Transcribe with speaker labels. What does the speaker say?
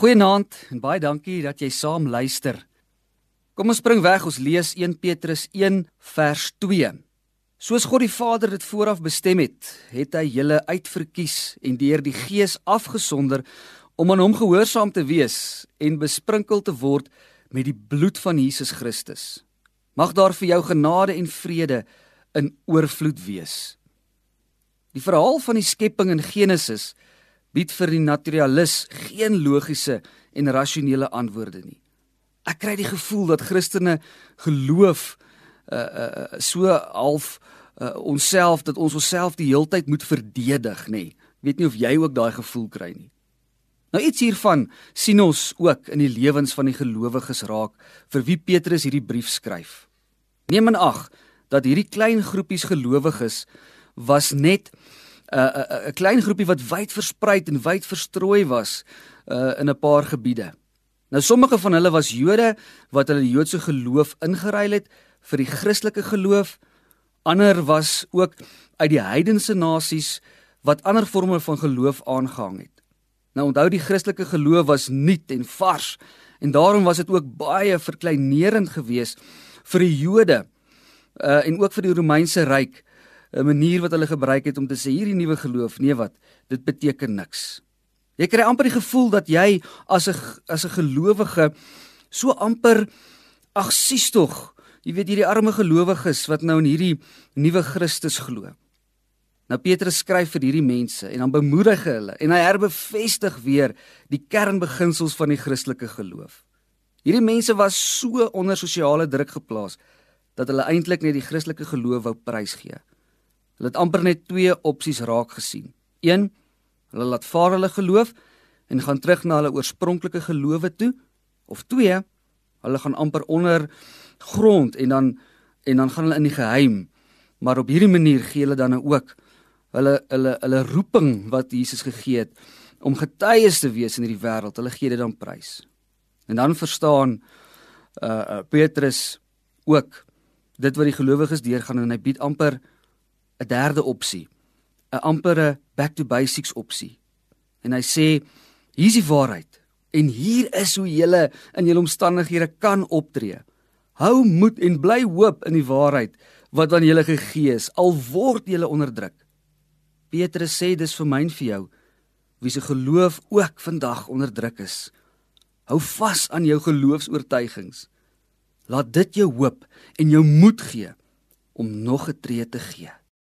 Speaker 1: Goeienaand en baie dankie dat jy saam luister. Kom ons spring weg, ons lees 1 Petrus 1 vers 2. Soos God die Vader dit vooraf bestem het, het hy julle uitverkies en deur die Gees afgesonder om aan hom gehoorsaam te wees en besprinkel te word met die bloed van Jesus Christus. Mag daar vir jou genade en vrede in oorvloed wees. Die verhaal van die skepping in Genesis bied vir die naturalist geen logiese en rasionele antwoorde nie. Ek kry die gevoel dat Christene geloof uh uh so half uh onsself dat ons onsself die heeltyd moet verdedig, nê. Weet nie of jy ook daai gevoel kry nie. Nou iets hiervan sien ons ook in die lewens van die gelowiges raak vir wie Petrus hierdie brief skryf. Neem in ag dat hierdie klein groepies gelowiges was net 'n 'n klein groepie wat wyd versprei en wyd verstrooi was uh, in 'n paar gebiede. Nou sommige van hulle was Jode wat hulle Joodse geloof ingeruil het vir die Christelike geloof. Ander was ook uit die heidense nasies wat ander forme van geloof aangehang het. Nou onthou die Christelike geloof was nuut en vars en daarom was dit ook baie verkleinerend geweest vir die Jode uh, en ook vir die Romeinse ryk 'n manier wat hulle gebruik het om te sê hierdie nuwe geloof, nee wat, dit beteken niks. Jy kry amper die gevoel dat jy as 'n as 'n gelowige so amper ag sies tog, jy weet hierdie arme gelowiges wat nou in hierdie nuwe Christus glo. Nou Petrus skryf vir hierdie mense en dan bemoedig hy hulle en hy herbevestig weer die kernbeginsels van die Christelike geloof. Hierdie mense was so onder sosiale druk geplaas dat hulle eintlik net die Christelike geloof wou prysgee. Hulle het amper net twee opsies raak gesien. 1. Hulle laat vaar hulle geloof en gaan terug na hulle oorspronklike gelowe toe of 2. Hulle gaan amper onder grond en dan en dan gaan hulle in die geheim. Maar op hierdie manier gee hulle dan ook hulle hulle hulle roeping wat Jesus gegee het om getuies te wees in hierdie wêreld. Hulle gee dit dan prys. En dan verstaan uh, uh Petrus ook dit wat die gelowiges deurgaan en hy bied amper 'n derde opsie, 'n ampere back to basics opsie. En hy sê hier's die waarheid en hier is hoe jy in jou omstandighede kan optree. Hou moed en bly hoop in die waarheid wat aan julle gegee is al word julle onderdruk. Petrus sê dis vir my en vir jou wie se geloof ook vandag onderdruk is. Hou vas aan jou geloofs-oortuigings. Laat dit jou hoop en jou moed gee om nog 'n tree te gee.